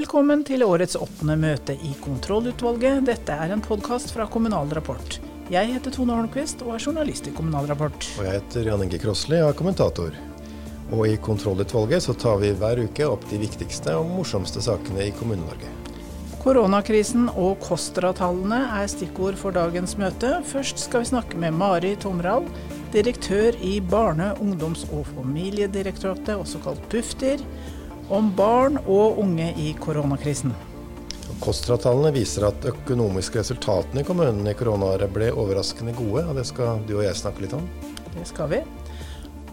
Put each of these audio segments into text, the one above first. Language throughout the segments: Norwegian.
Velkommen til årets åttende møte i kontrollutvalget. Dette er en podkast fra Kommunal Rapport. Jeg heter Tone Holmquist og er journalist i Kommunal Rapport. Og jeg heter Jan Inge Krossli og er kommentator. Og i kontrollutvalget så tar vi hver uke opp de viktigste og morsomste sakene i Kommune-Norge. Koronakrisen og KOSTRA-tallene er stikkord for dagens møte. Først skal vi snakke med Mari Tomral, direktør i Barne-, ungdoms- og familiedirektoratet, også kalt Bufdir, om barn og unge i koronakrisen. KOSTRA-tallene viser at økonomiske resultatene i kommunene i koronaåret ble overraskende gode, og det skal du og jeg snakke litt om. Det skal vi.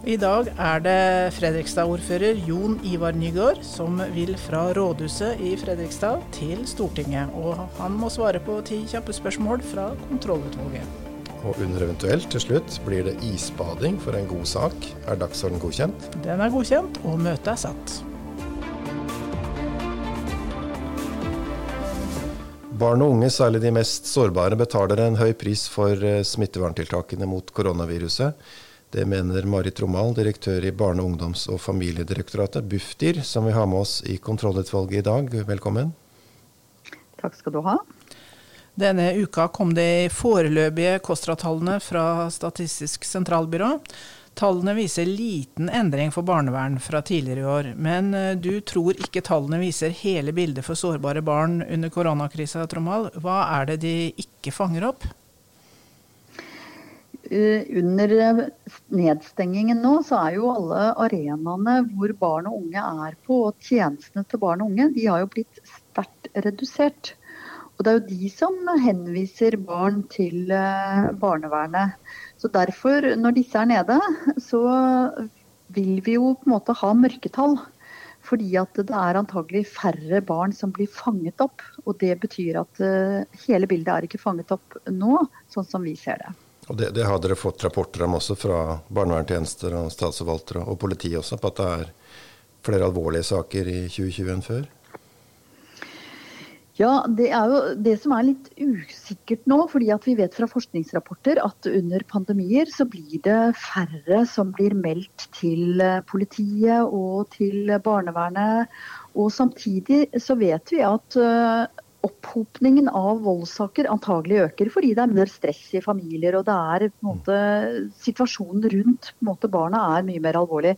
I dag er det Fredrikstad-ordfører Jon Ivar Nygaard som vil fra rådhuset i Fredrikstad til Stortinget. Og han må svare på ti kjappe spørsmål fra kontrollutvalget. Og under eventuelt til slutt blir det isbading for en god sak. Er dagsorden godkjent? Den er godkjent, og møtet er satt. Barn og unge, særlig de mest sårbare, betaler en høy pris for eh, smitteverntiltakene mot koronaviruset. Det mener Marit Romal, direktør i Barne-, ungdoms- og familiedirektoratet, Bufdir, som vi har med oss i kontrollutvalget i dag. Velkommen. Takk skal du ha. Denne uka kom det foreløpige KOSTRA-tallene fra Statistisk sentralbyrå. Tallene viser liten endring for barnevern fra tidligere i år, men eh, du tror ikke tallene viser hele bildet for sårbare barn under koronakrisa, Tromal. Hva er det de ikke fanger opp? Uh, under nedstengingen nå, så er jo alle arenaene hvor barn og unge er på, og tjenestene til barn og unge, de har jo blitt sterkt redusert. Og det er jo de som henviser barn til barnevernet. Så derfor, når disse er nede, så vil vi jo på en måte ha mørketall. Fordi at det er antagelig færre barn som blir fanget opp. Og det betyr at uh, hele bildet er ikke fanget opp nå, sånn som vi ser det. Og det, det har dere fått rapporter om også fra barnevernstjenester og statsforvaltere og politi også, på at det er flere alvorlige saker i 2020 enn før? Ja, Det er jo det som er litt usikkert nå. fordi at Vi vet fra forskningsrapporter at under pandemier så blir det færre som blir meldt til eh, politiet og til barnevernet. Og Samtidig så vet vi at eh, opphopningen av voldssaker antagelig øker fordi det er mer stress i familier. og det er på en måte, Situasjonen rundt på en måte, barna er mye mer alvorlig.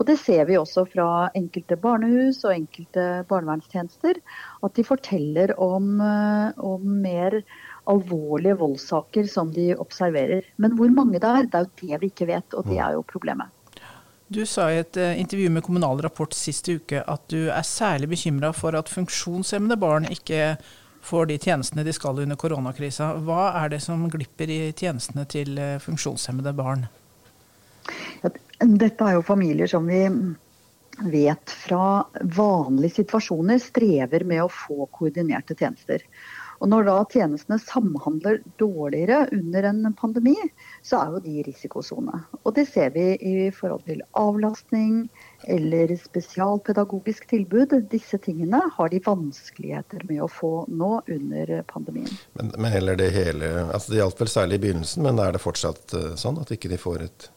Og Det ser vi også fra enkelte barnehus og enkelte barnevernstjenester. At de forteller om, eh, om, mer alvorlige voldssaker som de observerer. Men hvor mange det er, det er jo det vi ikke vet, og det er jo problemet. Du sa i et eh, intervju med Kommunal Rapport sist uke at du er særlig bekymra for at funksjonshemmede barn ikke får de tjenestene de skal under koronakrisa. Hva er det som glipper i tjenestene til eh, funksjonshemmede barn? Dette er jo familier som vi vet fra vanlige situasjoner strever med å få koordinerte tjenester. Og Når da tjenestene samhandler dårligere under en pandemi, så er jo de i risikosone. Og det ser vi i forhold til avlastning eller spesialpedagogisk tilbud. Disse tingene har de vanskeligheter med å få nå under pandemien. Men, men heller det hele altså Det gjaldt vel særlig i begynnelsen, men er det fortsatt uh, sånn at ikke de får et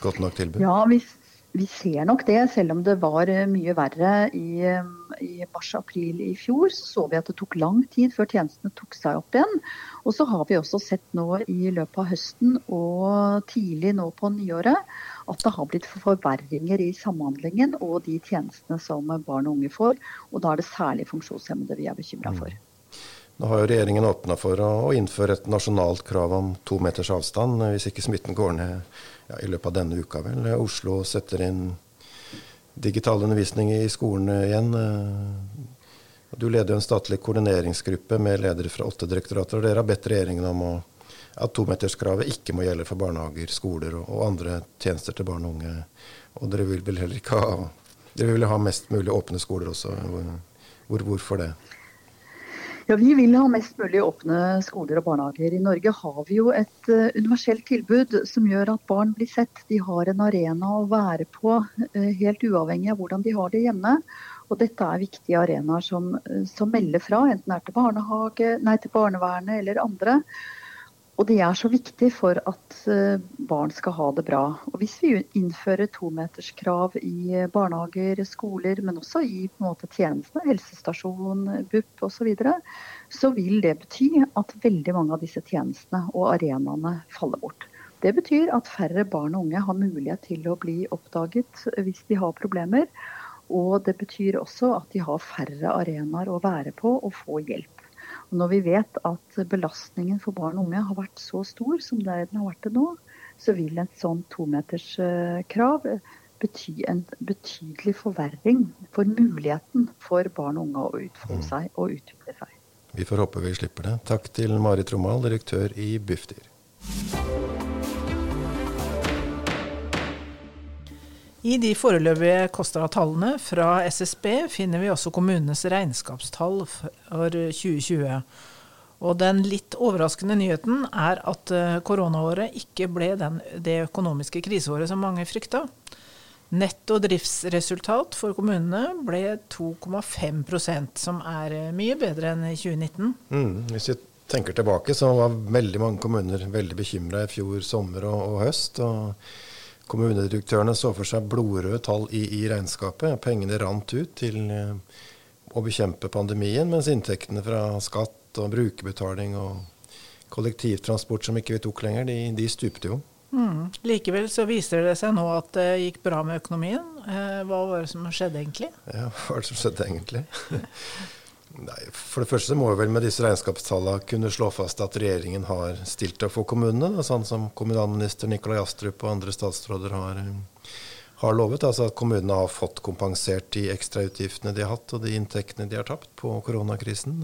godt nok tilbud? Ja, hvis vi ser nok det, selv om det var eh, mye verre i, eh, i mars-april i fjor. Så så vi at det tok lang tid før tjenestene tok seg opp igjen. Og så har vi også sett nå i løpet av høsten og tidlig nå på nyåret at det har blitt forverringer i samhandlingen og de tjenestene som barn og unge får. Og da er det særlig funksjonshemmede vi er bekymra for. Nå har jo regjeringen åpna for å innføre et nasjonalt krav om to meters avstand hvis ikke smitten går ned ja, i løpet av denne uka. vel. Oslo setter inn digital undervisning i skolene igjen. Du leder jo en statlig koordineringsgruppe med ledere fra åtte direktorater. og Dere har bedt regjeringen om å, at tometerskravet ikke må gjelde for barnehager, skoler og, og, andre tjenester til barn og unge. Og dere vil vel heller ikke ha Dere vil ha mest mulig åpne skoler også. Hvor, hvorfor det? Ja, Vi vil ha mest mulig åpne skoler og barnehager. I Norge har vi jo et uh, universelt tilbud som gjør at barn blir sett. De har en arena å være på, uh, helt uavhengig av hvordan de har det hjemme. Og dette er viktige arenaer som, uh, som melder fra, enten det er til, nei, til barnevernet eller andre. Og det er så viktig for at eh, barn skal ha det bra. Og Hvis vi innfører tometerskrav i barnehager, skoler, men også i måte, tjenestene, helsestasjon, BUP osv., så, videre, så vil det bety at veldig mange av disse tjenestene og arenaene faller bort. Det betyr at færre barn og unge har mulighet til å bli oppdaget hvis de har problemer. Og det betyr også at de har færre arenaer å være på og få hjelp. Når vi vet at belastningen for barn og unge har vært så stor som det den har vært det nå, så vil et sånn tometerskrav bety en betydelig forverring for muligheten for barn og unge å utfolde mm. seg og utvikle seg. Vi får håpe vi slipper det. Takk til Marit Romal, direktør i Bufdir. I de foreløpige KOSTRA-tallene fra SSB finner vi også kommunenes regnskapstall for 2020. Og den litt overraskende nyheten er at eh, koronaåret ikke ble den, det økonomiske kriseåret som mange frykta. Netto driftsresultat for kommunene ble 2,5% som er eh, mye bedre enn i 2019. Mm, hvis vi tenker tilbake, så var veldig mange kommuner veldig bekymra i fjor sommer og, og høst. og Kommunedirektørene så for seg blodrøde tall i, i regnskapet. Pengene rant ut til eh, å bekjempe pandemien, mens inntektene fra skatt og brukerbetaling og kollektivtransport som ikke vi tok lenger, de, de stupte jo. Mm. Likevel så viser det seg nå at det gikk bra med økonomien. Eh, hva var det som skjedde egentlig? Ja, hva var det som skjedde egentlig? Nei, For det første må vi vel med disse regnskapstallene kunne slå fast at regjeringen har stilt opp for kommunene, sånn som kommunalminister Nikolai Astrup og andre statsråder har, har, lovet. Altså at kommunene har fått kompensert de ekstrautgiftene de har hatt og de inntektene de har tapt på koronakrisen.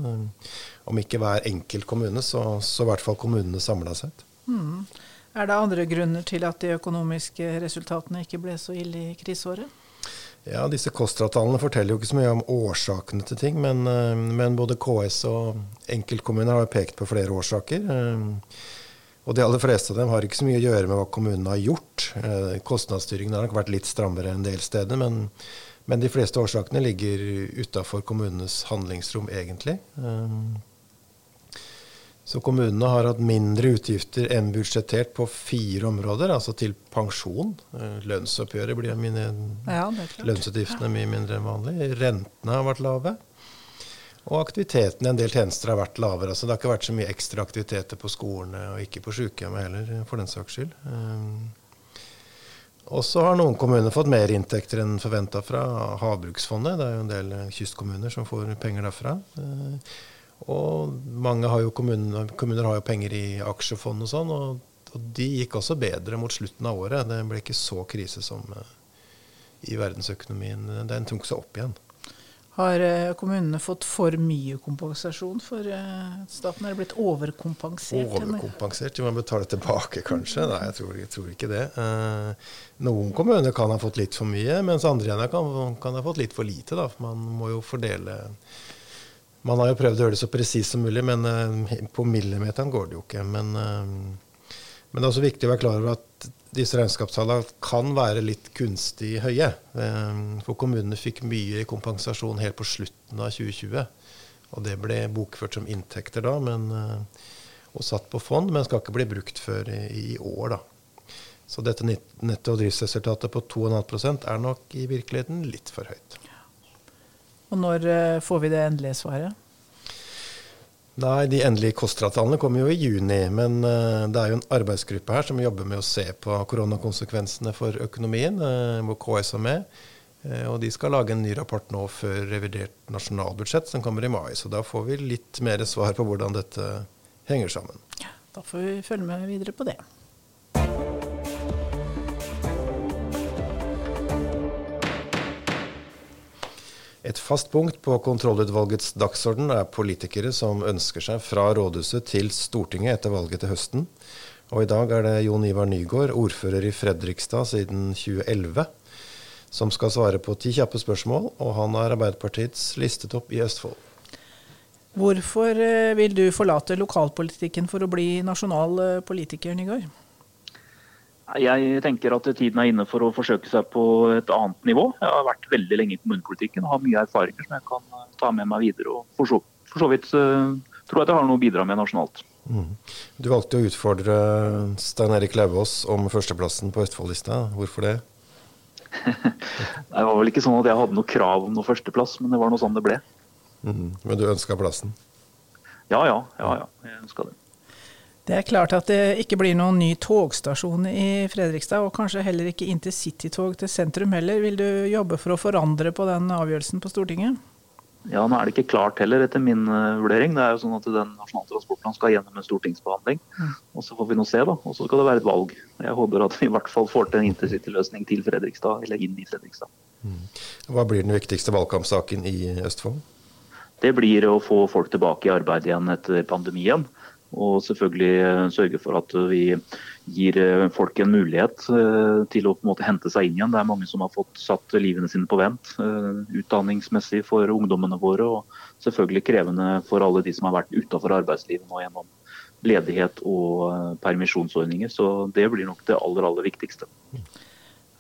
Om ikke hver enkelt kommune, så, så i hvert fall kommunene samla sett. Mm. Er det andre grunner til at de økonomiske resultatene ikke ble så ille i kriseåret? Ja, Disse KOSTRA-tallene forteller jo ikke så mye om årsakene til ting, men, eh, men både KS og enkeltkommuner har pekt på flere årsaker. Eh, og de aller fleste av dem har ikke så mye å gjøre med hva kommunene har gjort. Eh, kostnadsstyringen har nok vært litt strammere en del steder, men, men de fleste årsakene ligger utafor kommunenes handlingsrom, egentlig. Så kommunene har hatt mindre utgifter enn budsjettert på fire områder, altså til pensjon. Eh, lønnsoppgjøret blir mine, ja, lønnsutgiftene mye mindre enn vanlig. Rentene har vært lave. Og aktiviteten i en del tjenester har vært lavere. altså Det har ikke vært så mye ekstra aktiviteter på skolene, og ikke på sykehjemmet heller, for den saks skyld. Også og så har noen kommuner fått mer inntekter enn forventa fra Havbruksfondet. Det er jo en del kystkommuner som får penger derfra. Eh, og mange har jo kommuner, kommuner har jo penger i aksjefond og sånn, og, og, de gikk også bedre mot slutten av året. Det ble ikke så krise som uh, i verdensøkonomien. Den tok seg opp igjen. Har uh, kommunene fått for mye kompensasjon for uh, staten? Er det blitt overkompensert? Overkompensert? De må betale tilbake, kanskje? Nei, jeg tror, jeg tror ikke det. noen kommuner kan ha fått litt for mye, mens andre igjen kan, kan ha fått litt for lite. Da. Man må jo fordele man har jo prøvd å gjøre det så presist som mulig, men uh, på millimeteren går det jo ikke. Men, uh, men, det er også viktig å være klar over at disse regnskapstallene kan være litt kunstig høye. Uh, for kommunene fikk mye i kompensasjon helt på slutten av 2020. Og det ble bokført som inntekter da, men, og satt på fond, men skal ikke bli brukt før i, i år. da. Så dette netto driftsresultatet på 2,5% er nok i virkeligheten litt for høyt. Og når eh, får vi det endelige svaret? Nei, De endelige KOSTRA-tallene kommer jo i juni. Men uh, det er jo en arbeidsgruppe her som jobber med å se på koronakonsekvensene for økonomien, uh, hvor KS er med. Og de skal lage en ny rapport nå før revidert nasjonalbudsjett, som kommer i mai. Så da får vi litt mer svar på hvordan dette henger sammen. Ja, da får vi følge med videre på det. Et fast punkt på kontrollutvalgets dagsorden er politikere som ønsker seg fra rådhuset til Stortinget etter valget til høsten. Og i dag er det Jon Ivar Nygaard, ordfører i Fredrikstad siden 2011, som skal svare på ti kjappe spørsmål, og han er Arbeiderpartiets listetopp i Østfold. Hvorfor eh, vil du forlate lokalpolitikken for å bli nasjonal eh, politiker, Nygaard? Jeg tenker at tiden er inne for å forsøke seg på et annet nivå. Jeg har vært veldig lenge i kommunepolitikken og har mye erfaringer som jeg kan eh, ta med meg videre. Og for så, for så vidt uh, tror jeg det har noe å bidra med nasjonalt. Mm. Du valgte å utfordre Stein Erik Lauvås om førsteplassen på Østfoldlista. Hvorfor det? det var vel ikke sånn at jeg hadde noe krav om noe førsteplass, men det var noe sånn det ble. Mm. Men du ønska plassen? Ja, ja. ja, ja. Jeg ønska det. Det er klart at det ikke blir noen ny togstasjon i Fredrikstad, og kanskje heller ikke intercitytog til sentrum heller. Vil du jobbe for å forandre på den avgjørelsen på Stortinget? Ja, Nå er det ikke klart heller, etter min uh, vurdering. Det er jo sånn at Den nasjonale transportplanen skal gjennom en stortingsbehandling. Mm. og Så får vi nå se, da. Og så skal det være et valg. Jeg håper at vi i hvert fall får til en intercityløsning til Fredrikstad, eller inn i Fredrikstad. Mm. Hva blir den viktigste valgkampsaken i Østfold? Det blir å få folk tilbake i arbeid igjen etter pandemien. Og selvfølgelig eh, sørge for at vi gir eh, folk en mulighet eh, til å på en måte hente seg inn igjen. Det er mange som har fått satt livene sine på vent utdanningsmessig for ungdommene våre. Og selvfølgelig krevende for alle de som har vært utafor arbeidslivet nå gjennom ledighet og permisjonsordninger. Så det blir nok det aller, aller viktigste.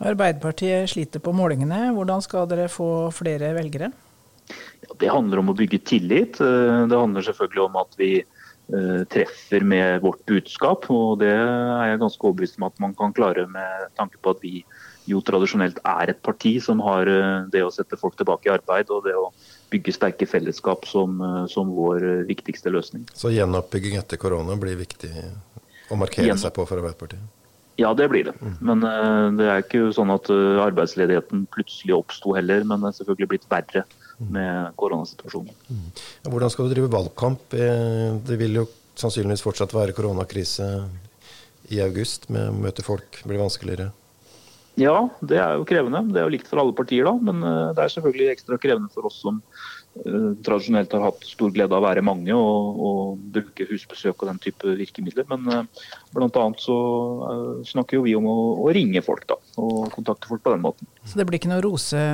Arbeiderpartiet sliter på målingene. Hvordan skal dere få flere velgere? Ja, det handler om å bygge tillit. Det handler selvfølgelig om at vi Eh, treffer med vårt budskap. og Det er jeg ganske overbevist om at man kan klare med tanke på at vi jo tradisjonelt er et parti som har eh, det å sette folk tilbake i arbeid og det å bygge sterke fellesskap som, eh, som vår viktigste løsning. Så gjenoppbygging etter korona blir viktig å markere Gjen... seg på for Arbeiderpartiet? Ja, det blir det. Mm. Men det er ikke sånn at arbeidsledigheten plutselig oppsto heller, men det er selvfølgelig blitt verre med koronasituasjonen. Mm. Hvordan skal du drive valgkamp? Eh, det vil jo sannsynligvis fortsatt være koronakrise i august, med å møte folk blir vanskeligere? Ja, det er jo krevende. Det er jo likt for alle partier, da. Men eh, det er selvfølgelig ekstra krevende for oss som uh, tradisjonelt har hatt stor glede av å være mange og, og bruke husbesøk og den type virkemidler. Men uh, bl.a. så uh, snakker jo vi om å, å, ringe folk, da. Og kontakte folk på den måten. Så det blir ikke noe rose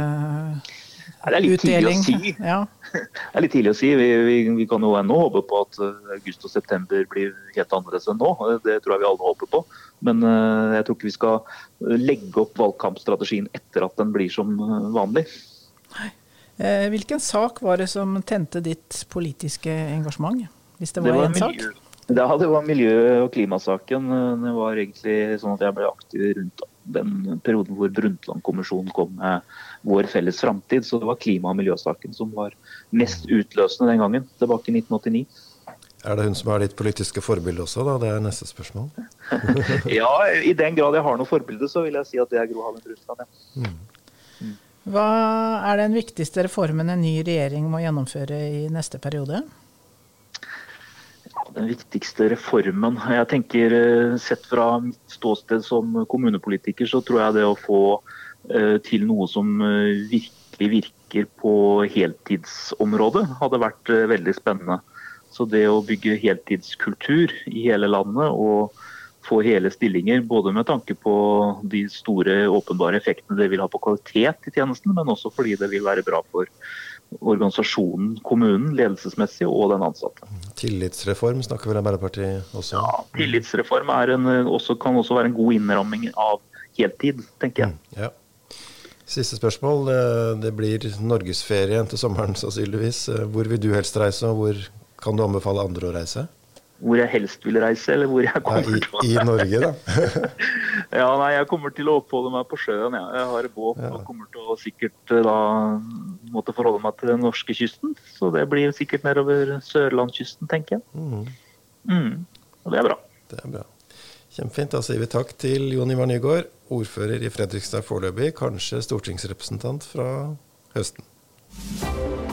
det er litt tidlig å si. Ja. Det er litt tidlig å si. Vi, vi, vi kan jo ennå håpe på at eh, august og september blir helt annerledes enn nå. Det tror jeg vi alle håper på. Men uh, jeg tror ikke vi skal legge opp valgkampstrategien etter at den blir som eh, vanlig. Eh, hvilken sak var det som tente ditt politiske engasjement? Hvis det var, det var en sak? Ja, det var miljø- og klimasaken. Det var egentlig sånn at jeg ble aktiv rundt den perioden hvor Brundtland-kommisjonen kom med vår felles framtid. Så det var klima- og miljøsaken som var mest utløsende den gangen, tilbake i 1989. Er det hun som er ditt politiske forbilde også, da? Det er neste spørsmål. ja, i den grad jeg har noe forbilde, så vil jeg si at det er Gro Harlem Brundtland. Ja. Mm. Hva er den viktigste reformen en ny regjering må gjennomføre i neste periode? Den viktigste reformen Jeg tenker eh, Sett fra mitt ståsted som kommunepolitiker, så tror jeg det å få eh, til noe som eh, virkelig virker på heltidsområdet, hadde vært veldig spennende. Så det å bygge heltidskultur i hele landet og få hele stillinger, både med tanke på de store åpenbare effektene det vil ha på kvalitet i tjenesten, men også fordi det vil være bra for organisasjonen, kommunen, ledelsesmessig og den ansatte. Tillitsreform snakker vel Arbeiderpartiet også om? Ja, tillitsreform en, også, kan også være en god innramming av heltid, tenker jeg. Mm, ja. Siste spørsmål. Det blir norgesferie til sommeren sannsynligvis. Hvor vil du helst reise, og hvor kan du anbefale andre å reise? Hvor jeg helst vil reise, eller hvor jeg kommer til å i, I Norge, da? ja, nei, jeg kommer til å oppholde meg på sjøen. Ja. Jeg har båt ja. og kommer til å sikkert eh, da måtte forholde meg til den norske kysten. Så det blir sikkert nedover sørlandskysten, tenker jeg. Mm. Mm. Og det er bra. Det er bra. Kjempefint. Da sier vi takk til Jon Ivar Nygaard, ordfører i Fredrikstad foreløpig, kanskje stortingsrepresentant fra høsten.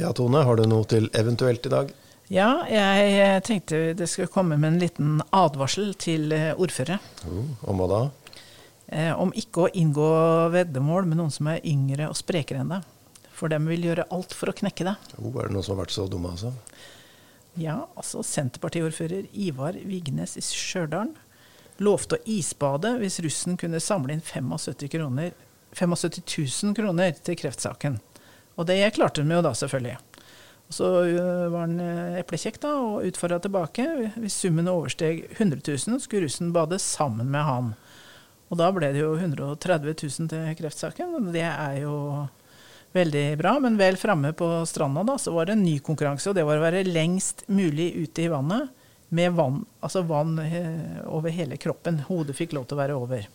Ja, Tone, har du noe til eventuelt i dag? Ja, jeg tenkte det skulle komme med en liten advarsel til eh, ordførere. Uh, om hva da? Eh, om ikke å inngå veddemål med noen som er yngre og sprekere enn deg. For dem vil gjøre alt for å knekke deg. Uh, er det noen som har vært så dumme, altså? Ja, altså Senterpartiordfører Ivar Vignes i Stjørdal lovte å isbade hvis russen kunne samle inn 75, kroner, 75 000 kroner til kreftsaken. Og det klarte de jo da, selvfølgelig. Og så øh, var han øh, eplekjekk da, og utfordra tilbake. Hvis summen oversteg 100 000, skulle russen bade sammen med han. Og da ble det jo 130 000 til kreftsaken. Og det er jo Veldig bra, men vel framme på stranda da, så var det en ny konkurranse. Og det var å være lengst mulig ute i vannet med vann, altså vann eh, over hele kroppen. Hodet fikk lov til å være over.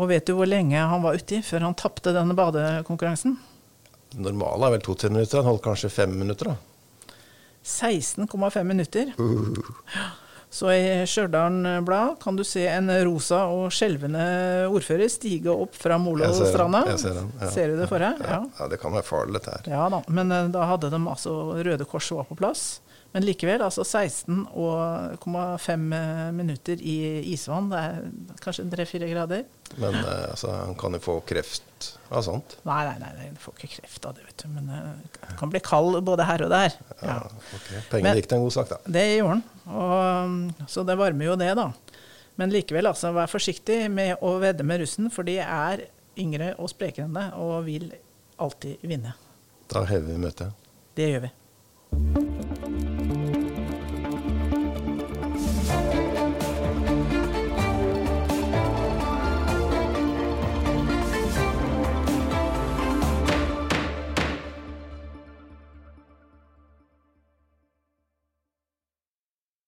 Og vet du hvor lenge han var uti før han tapte denne badekonkurransen? Normale er vel to-tre minutter. Han holdt kanskje fem minutter, da. 16,5 minutter. Så i Stjørdal Blad kan du se en rosa og skjelvende ordfører stige opp fra Molostranda. Jeg ser den. Ja. Ser du det for deg? Ja. ja, det kan være farlig, dette her. Ja da, men eh, da hadde de altså Røde Kors var på plass. Men likevel, altså 16,5 minutter i isvann, det er kanskje 3-4 grader. Men eh, altså, han kan jo få kreft av sånt? Nei, nei, nei, nei, du får ikke kreft av det, vet du. Men han kan bli kald både her og der. Ja, okay. Pengene gikk til en god sak, da. Det gjorde han. Og, så det varmer jo det, da. Men likevel, altså, vær forsiktig med å vedde med russen, for de er yngre og sprekere enn deg og vil alltid vinne. Da hever vi møtet. Det gjør vi.